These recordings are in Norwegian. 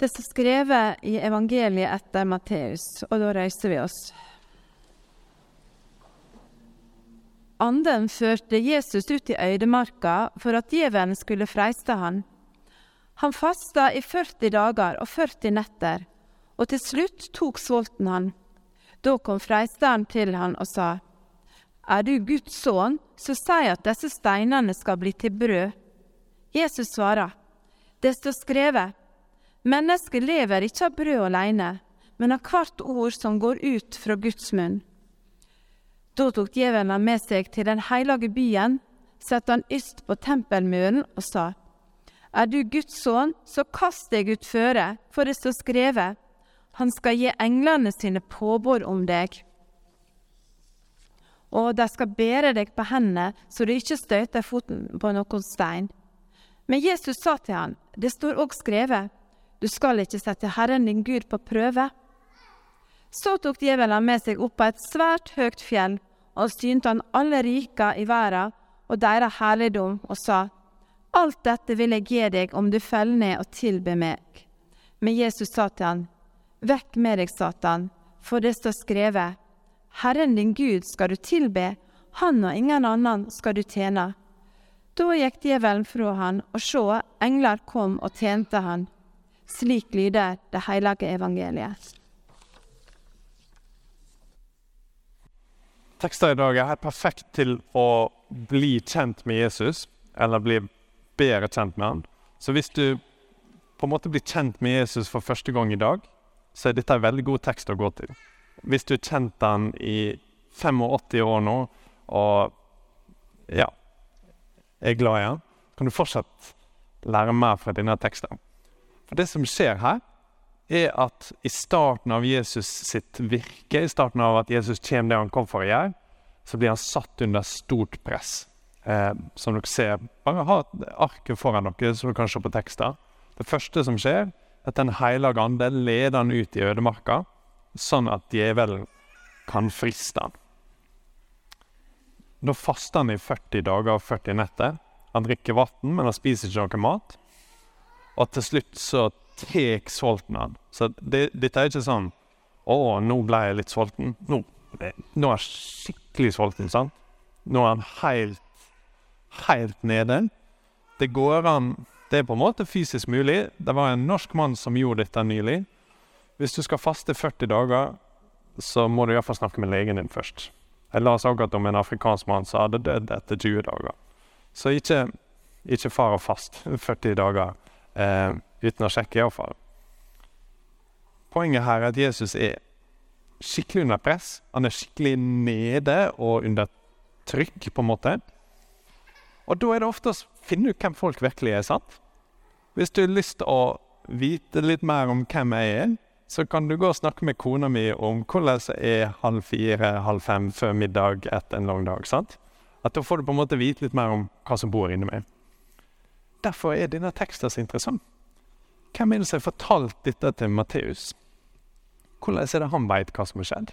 Det står skrevet i evangeliet etter Matteus, og da reiser vi oss. Anden førte Jesus ut i øydemarka for at djevelen skulle freiste han. Han fasta i 40 dager og 40 netter, og til slutt tok sulten han. Da kom freisteren til han og sa, Er du Guds sønn, så si at disse steinene skal bli til brød. Jesus svarer, Det står skrevet, Mennesket lever ikke av brød alene, men av hvert ord som går ut fra Guds munn. Da tok djevelen med seg til den hellige byen, satte han yst på tempelmuren og sa:" Er du Guds sønn, så kast deg ut føre, for det står skrevet:" Han skal gi englene sine påbud om deg. Og de skal bære deg på hendene, så du ikke støter foten på noen stein. Men Jesus sa til han, det står òg skrevet, du skal ikke sette Herren din Gud på prøve. Så tok djevelen med seg opp på et svært høyt fjell, og synte han alle rika i verden og deres herligdom, og sa, Alt dette vil jeg gi deg om du faller ned og tilber meg. Men Jesus sa til han, Vekk med deg, Satan, for det står skrevet, Herren din Gud skal du tilbe, han og ingen annen skal du tjene. Da gikk djevelen fra han, og sjå, engler kom og tjente han. Slik lyder det hellige evangeliet. Teksten i dag er helt perfekt til å bli kjent med Jesus, eller bli bedre kjent med han. Så hvis du på en måte blir kjent med Jesus for første gang i dag, så er dette en veldig god tekst å gå til. Hvis du har kjent han i 85 år nå, og ja, er glad i han, kan du fortsatt lære mer fra denne teksten. Det som skjer her, er at i starten av Jesus sitt virke, i starten av at Jesus kommer det han kom for å gjøre, så blir han satt under stort press. Eh, som dere ser, Bare ha arket foran dere, så dere kan se på tekster. Det første som skjer, er at Den hellige ande leder han ut i ødemarka, sånn at djevelen kan friste han. Da faster han i 40 dager og 40 netter. Han drikker vann, men han spiser ikke noe mat. Og til slutt så tar sulten han. Så det, dette er ikke sånn 'Å, nå ble jeg litt sulten'. Nå, nå er jeg skikkelig sulten. sant? Nå er han helt, helt nede. Det går an Det er på en måte fysisk mulig. Det var en norsk mann som gjorde dette nylig. Hvis du skal faste 40 dager, så må du iallfall snakke med legen din først. Jeg las akkurat om en afrikansk mann som hadde dødd etter 20 dager. Så ikke, ikke far og fast 40 dager. Eh, uten å sjekke, iallfall. Poenget her er at Jesus er skikkelig under press. Han er skikkelig nede og under trykk, på en måte. Og da er det ofte å finne ut hvem folk virkelig er, sant? Hvis du har lyst til å vite litt mer om hvem jeg er, så kan du gå og snakke med kona mi om hvordan er halv fire, halv fem før middag etter en lang dag. sant? At Da får du på en måte vite litt mer om hva som bor inni meg. Derfor er denne teksten så interessant. Hvem er det som har fortalt dette til Matteus? Hvordan er det han veit hva som har skjedd?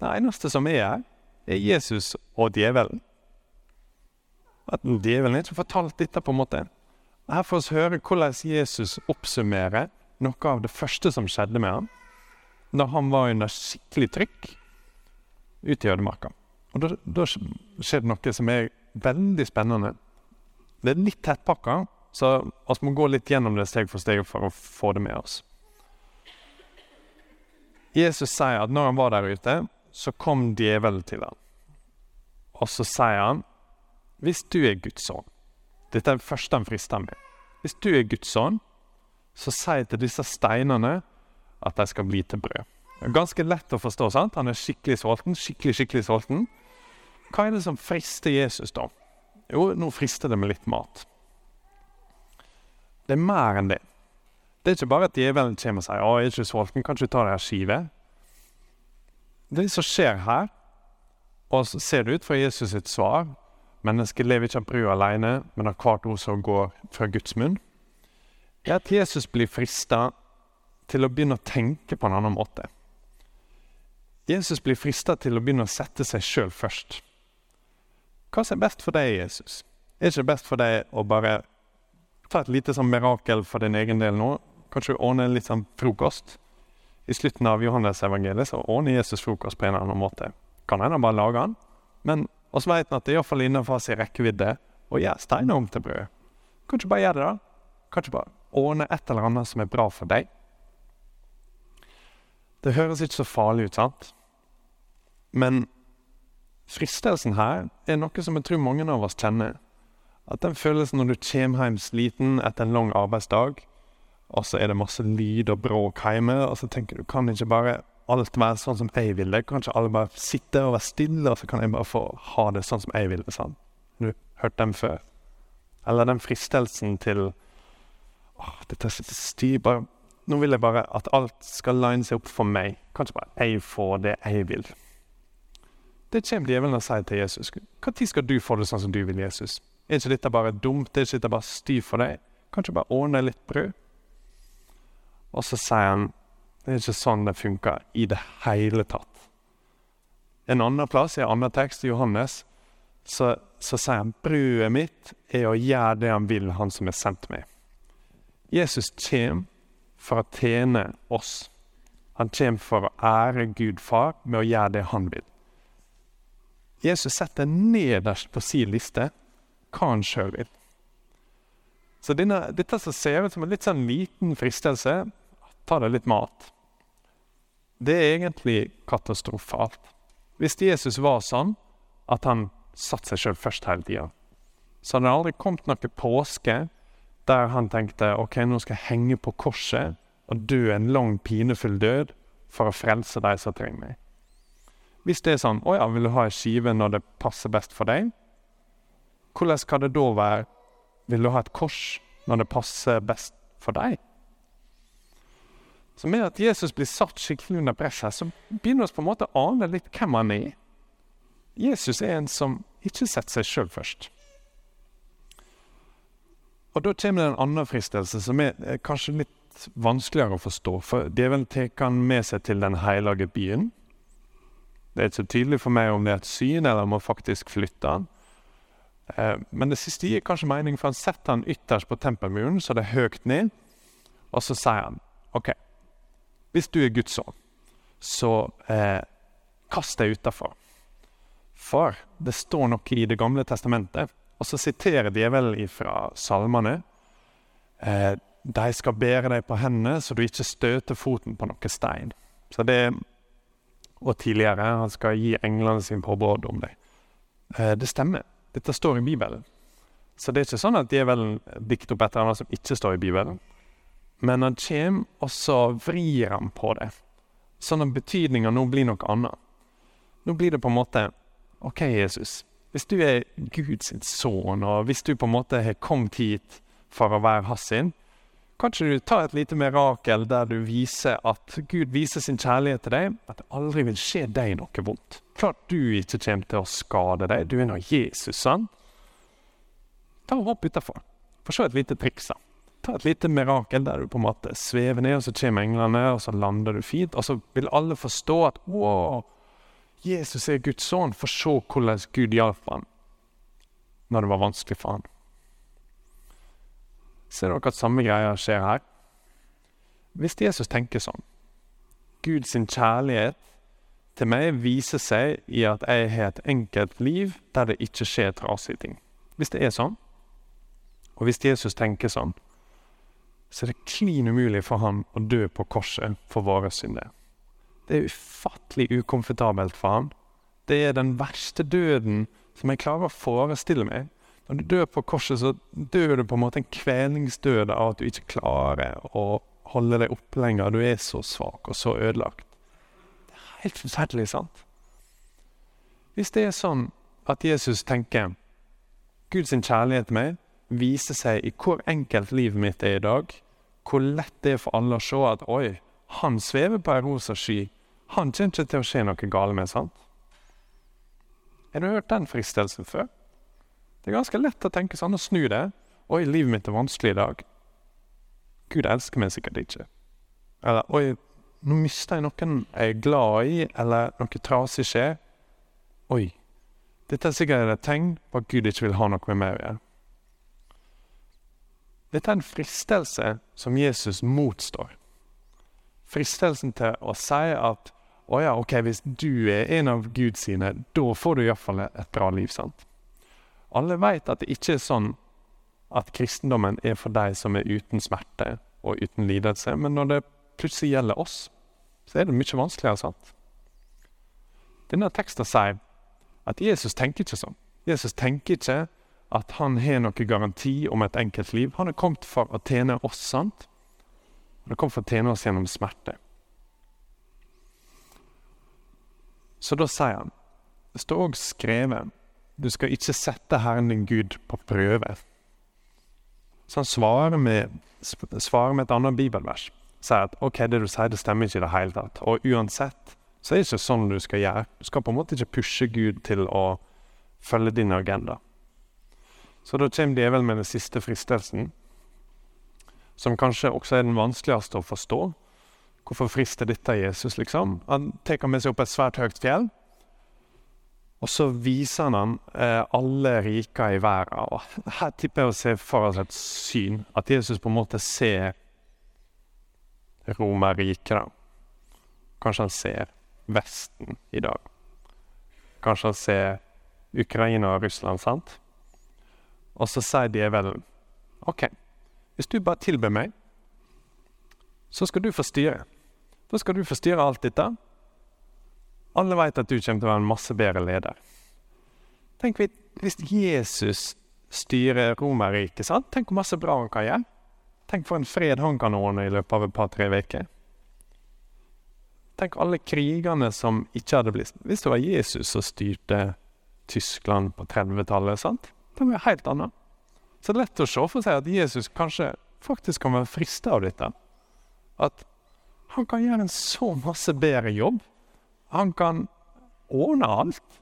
Det eneste som er her, er Jesus og djevelen. At djevelen har ikke fortalt dette, på en måte. Her får vi høre hvordan Jesus oppsummerer noe av det første som skjedde med ham da han var under skikkelig trykk ute i ødemarka. Og da, da skjer det noe som er veldig spennende. Det er litt tett pakka, så vi må gå litt gjennom det steg for steg for å få det med oss. Jesus sier at når han var der ute, så kom djevelen til ham. Og så sier han, hvis du er Guds sønn Dette er det første han frister med. Hvis du er Guds sønn, så si til disse steinene at de skal bli til brød. Det er ganske lett å forstå. sant? Han er skikkelig sulten. Skikkelig, skikkelig sulten. Hva er det som frister Jesus, da? Jo, nå frister det med litt mat. Det er mer enn det. Det er ikke bare at djevelen kommer og sier 'Å, jeg er ikke sulten, kan ikke du ta deg en skive?' Det som skjer her, og så ser det ut fra Jesus sitt svar Mennesket lever ikke av brød alene, men av hvert ord som går fra Guds munn. er at Jesus blir frista til å begynne å tenke på en annen måte. Jesus blir frista til å begynne å sette seg sjøl først. Hva som er best for deg, Jesus? Er det ikke best for deg å bare ta et lite sånn mirakel for din egen del nå? Kanskje ordne litt sånn frokost. I slutten av Johannes-evangeliet så ordner Jesus frokost på en eller annen måte. Kan hende han bare lager den, men oss vet at det er iallfall innenfor sin rekkevidde å gjøre steiner om til brød. Kanskje bare gjøre det, da. Kanskje bare ordne et eller annet som er bra for deg. Det høres ikke så farlig ut, sant? Men fristelsen her er noe som jeg tror mange av oss kjenner. At den følelsen når du kommer hjem sliten etter en lang arbeidsdag, og så er det masse lyd og bråk hjemme, og så tenker du kan ikke bare alt være sånn som jeg vil det? Kan ikke alle bare sitte og være stille, og så kan jeg bare få ha det sånn som jeg vil det? sånn? Du hørt dem før? Eller den fristelsen til åh, dette styr, bare, Nå vil jeg bare at alt skal line seg opp for meg. Kanskje bare jeg får det jeg vil. Det kommer djevelen og sier til Jesus. Når skal du få det sånn som du vil, Jesus? Er ikke dette bare dumt? Er ikke dette bare styr for deg? Kanskje bare ordne litt brød? Og så sier han det er ikke sånn det funker i det hele tatt. En annen plass, i en annen tekst, i Johannes, så, så sier han brødet mitt er å gjøre det han vil, han som er sendt meg. Jesus kommer for å tjene oss. Han kommer for å ære Gud far med å gjøre det han vil. Jesus setter nederst på sin liste hva han sjøl vil. Så denne, dette som ser ut som en litt sånn liten fristelse, ta deg litt mat. Det er egentlig katastrofalt. Hvis Jesus var sånn at han satte seg sjøl først hele tida, så hadde det aldri kommet noe påske der han tenkte ok, nå skal jeg henge på korset og dø en lang, pinefull død for å frelse de som trenger meg. Hvis det er sånn å ja, vil du ha ei skive når det passer best for deg? Hvordan skal det da være Vil du ha et kors når det passer best for deg? Så med at Jesus blir satt skikkelig under press her, så begynner vi på en måte å ane litt hvem han er. Jesus er en som ikke setter seg sjøl først. Og da kommer det en annen fristelse som er kanskje litt vanskeligere å forstå. For djevelen tar han med seg til den hellige byen. Det er ikke så tydelig for meg om det er et syn, eller om han faktisk flytter han. Eh, men det siste gir kanskje mening, for han setter han ytterst på tempelmuren, så det er høyt ned. Og så sier han OK, hvis du er Guds sønn, så eh, kast deg utafor. For det står noe i Det gamle testamentet, og så siterer djevelen ifra salmene. Eh, de skal bære deg på hendene, så du ikke støter foten på noe stein. Så det, Og tidligere han skal gi englene sin påbud om deg. Eh, det stemmer. Dette står i Bibelen. Så det er ikke sånn at djevelen dikter opp et eller som ikke står i Bibelen. Men han kommer, og så vrir han på det. Sånn at betydninga nå blir noe annet. Nå blir det på en måte OK, Jesus. Hvis du er Guds sønn, og hvis du på en måte har kommet hit for å være hans sin, kan ikke du ta et lite mirakel der du viser at Gud viser sin kjærlighet til deg, at det aldri vil skje deg noe vondt? Klart du ikke kommer til å skade deg. Du er nå Jesus, sant? Ta og Hopp utafor. Få se et lite triks. ta et lite mirakel der du på en måte svever ned, og så kommer englene, og så lander du fint. Og så vil alle forstå at wow, Jesus er Guds sønn. For se hvordan Gud hjalp ham når det var vanskelig for ham. Ser dere at samme greia skjer her? Hvis Jesus tenker sånn Guds kjærlighet til meg viser seg i at jeg har et enkelt liv der det ikke skjer trasige ting. Hvis det er sånn, og hvis Jesus tenker sånn, så er det klin umulig for ham å dø på korset for våre synder. Det er ufattelig ukomfortabelt for ham. Det er den verste døden som jeg klarer å forestille meg. Når du dør på korset, så dør du på en måte en kvelningsdød av at du ikke klarer å holde deg oppe lenger. Du er så svak og så ødelagt. Det er helt forferdelig, sant? Hvis det er sånn at Jesus tenker Guds kjærlighet til meg viser seg i hvor enkelt livet mitt er i dag. Hvor lett det er for alle å se at oi, han svever på ei rosa sky. Han kommer ikke til å skje noe galt med, sant? Har du hørt den fristelsen før? Det er ganske lett å tenke sånn og snu det. Oi, livet mitt er vanskelig i dag. Gud elsker meg sikkert ikke. Eller oi, nå mister jeg noen jeg er glad i, eller noe trasig skjer. Oi, dette er sikkert et tegn på at Gud ikke vil ha noe med meg å gjøre. Dette er en fristelse som Jesus motstår. Fristelsen til å si at å ja, ok, hvis du er en av Guds sine, da får du iallfall et bra liv. sant? Alle vet at det ikke er sånn at kristendommen er for de som er uten smerte og uten lidelse, men når det plutselig gjelder oss, så er det mye vanskeligere. sant? Denne teksten sier at Jesus tenker ikke sånn. Jesus tenker ikke at han har noen garanti om et enkelt liv. Han er kommet for å tjene oss, sant? Han er kommet for å tjene oss gjennom smerte. Så da sier han Det står òg skrevet du skal ikke sette Herren din Gud på prøve. Så han svarer med, svarer med et annet bibelvers. Sier at ok, det du sier, det stemmer ikke i det hele tatt. Og uansett så er det ikke sånn du skal gjøre. Du skal på en måte ikke pushe Gud til å følge din agenda. Så da kommer djevelen med den siste fristelsen, som kanskje også er den vanskeligste å forstå. Hvorfor frister dette Jesus, liksom? Han tar med seg opp et svært høyt fjell. Og så viser han eh, alle riker i verden. Og her tipper jeg å se for oss et syn. At Jesus på en måte ser Romerriket. Kanskje han ser Vesten i dag. Kanskje han ser Ukraina og Russland, sant? Og så sier djevelen OK, hvis du bare tilber meg, så skal du få styre. Da skal du få styre alt dette. Alle vet at du kommer til å være en masse bedre leder. Tenk hvis Jesus styrer Romerriket? Tenk hvor masse bra han kan gjøre. Tenk for en fred han kan ordne i løpet av et par-tre uker. Tenk alle krigene som ikke hadde blitt Hvis det var Jesus som styrte Tyskland på 30-tallet, sant? Det var helt annet. Så det er lett å se for seg at Jesus kanskje faktisk kan være frista av dette. At han kan gjøre en så masse bedre jobb. Han kan ordne alt.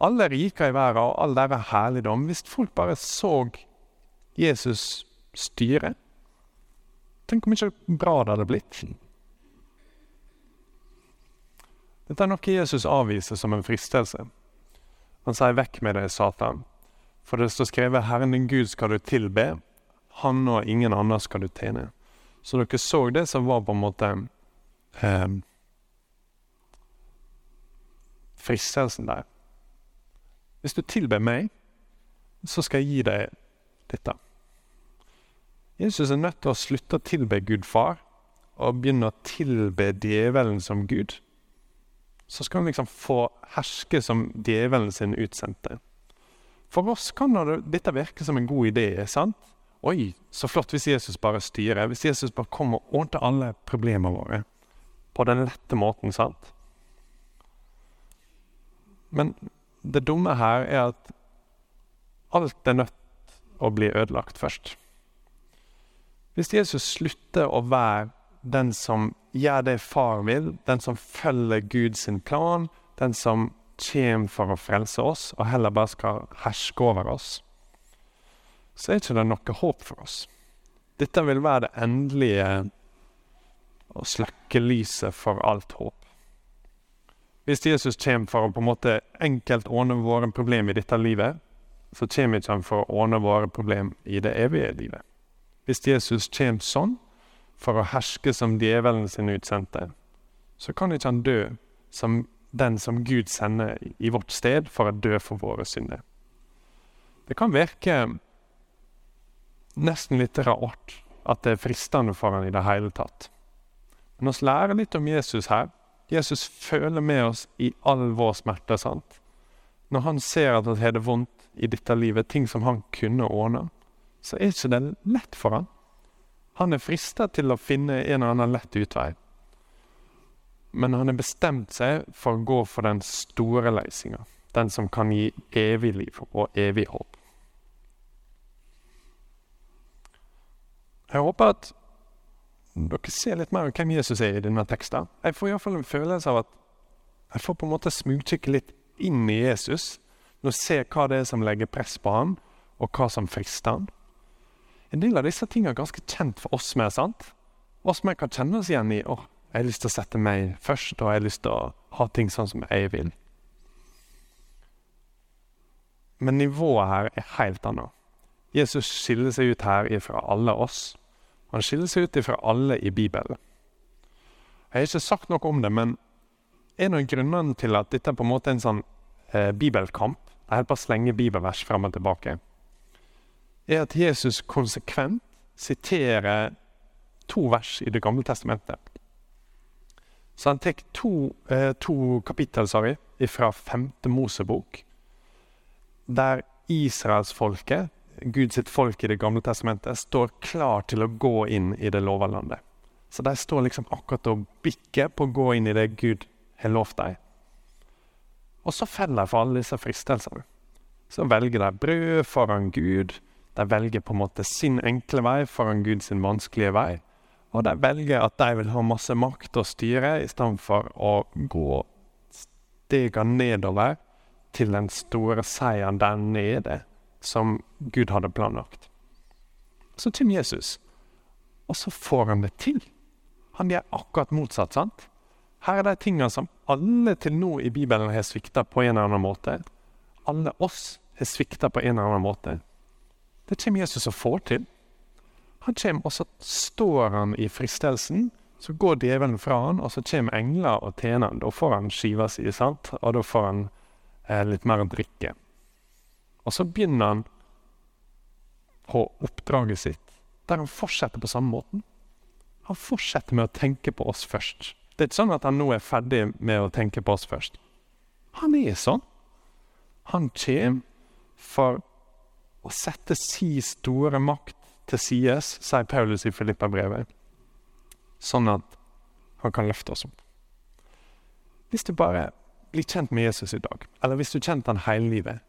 Alle riker i verden og all deres herligdom. Hvis folk bare så Jesus styre Tenk hvor mye bra det hadde blitt. Dette er noe Jesus avviser som en fristelse. Han sier 'vekk med deg, Satan'. For det står skrevet 'Herren din Gud skal du tilbe', han og ingen annen skal du tjene. Så dere så det som var på en måte eh, fristelsen der. Hvis du tilber meg, så skal jeg gi deg dette. Jesus er nødt til å slutte å tilbe Gud far og begynne å tilbe djevelen som Gud. Så skal han liksom få herske som djevelen sin utsendte. For oss kan dette virke som en god idé. sant? Oi, så flott hvis Jesus bare styrer. Hvis Jesus bare kommer og ordner alle problemene våre på den lette måten. sant? Men det dumme her er at alt er nødt å bli ødelagt først. Hvis Jesus slutter å være den som gjør det far vil, den som følger Guds plan, den som kommer for å frelse oss, og heller bare skal herske over oss, så er ikke det noe håp for oss. Dette vil være det endelige å slukke lyset for alt håp. Hvis Jesus kommer for å på en måte enkelt ordne våre problemer i dette livet, så kommer ikke han for å ordne våre problemer i det evige livet. Hvis Jesus kommer sånn, for å herske som djevelen sin utsendte, så kan ikke han dø som den som Gud sender i vårt sted for å dø for våre synder. Det kan virke nesten litt rart at det er fristende for han i det hele tatt. Men oss lærer litt om Jesus her. Jesus føler med oss i all vår smerte. sant? Når han ser at han har det vondt i dette livet, ting som han kunne ordne, så er ikke det lett for han. Han er frista til å finne en eller annen lett utvei men han har bestemt seg for å gå for den store løsninga. Den som kan gi evig liv og evig håp. Jeg håper at dere ser litt mer om hvem Jesus er i denne teksten. Jeg får iallfall en følelse av at jeg får på en måte smugkikke litt inn i Jesus. Når jeg ser hva det er som legger press på han, og hva som frister han. En del av disse tingene er ganske kjent for oss med, sant? Oss med kan kjenne oss igjen i oh, jeg har lyst til å sette meg først, og jeg har lyst til å ha ting sånn som jeg vil. Men nivået her er helt annet. Jesus skiller seg ut her ifra alle oss. Han skiller seg ut fra alle i Bibelen. Jeg har ikke sagt noe om det, men en av grunnene til at dette er på en måte en sånn eh, bibelkamp, holder på å slenge bibelvers fram og tilbake, er at Jesus konsekvent siterer to vers i Det gamle testamentet. Så han tar to, eh, to kapittel sorry, fra femte Mosebok, der israelsfolket Guds folk i Det gamle testamentet står klar til å gå inn i det lova landet. Så de står liksom akkurat og bikker på å gå inn i det Gud har lovt dem. Og så faller de for alle disse fristelsene. Så velger de brød foran Gud. De velger på en måte sin enkle vei foran Guds vanskelige vei. Og de velger at de vil ha masse makt og styre, i stedet for å gå stegene nedover til den store seieren der nede som Gud hadde planlagt. Så kommer Jesus, og så får han det til. Han gjør akkurat motsatt. sant? Her er de tingene som alle til nå i Bibelen har svikta på en eller annen måte. Alle oss har svikta på en eller annen måte. Det kommer Jesus og får til. Han kommer, og så står han i fristelsen. Så går djevelen fra han, og så kommer engler og tjener han. Da får han skiva si, sant? og da får han eh, litt mer å drikke. Og så begynner han på oppdraget sitt, der han fortsetter på samme måten. Han fortsetter med å tenke på oss først. Det er ikke sånn at han nå er ferdig med å tenke på oss først. Han er sånn. Han kommer for å sette si store makt til side, sier Paulus i Filippa-brevet, sånn at han kan løfte oss opp. Hvis du bare blir kjent med Jesus i dag, eller hvis du kjent han hele livet,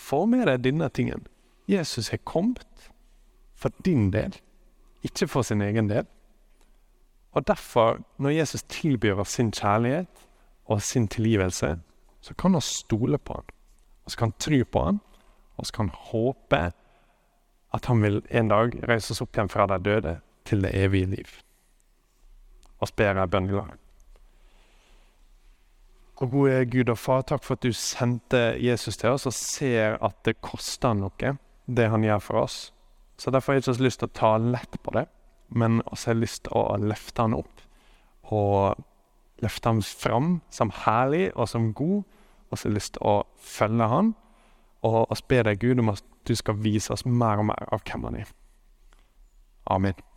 få med deg denne tingen. Jesus har kommet for din del, ikke for sin egen del. Og derfor, når Jesus tilbyr oss sin kjærlighet og sin tilgivelse, så kan han stole på han. Så kan han tro på han, og så kan han håpe at han vil en dag reise oss opp igjen fra de døde til det evige liv. Og ber jeg bønn i lag. Og gode Gud og Far, takk for at du sendte Jesus til oss og ser at det koster noe, det han gjør for oss. Så derfor har jeg ikke lyst til å ta lett på det, men også har lyst til å løfte han opp. Og løfte han fram som herlig og som god, og så har jeg lyst til å følge han. Og, oss be deg, Gud, om at du skal vise oss mer og mer av hvem han er. Amen.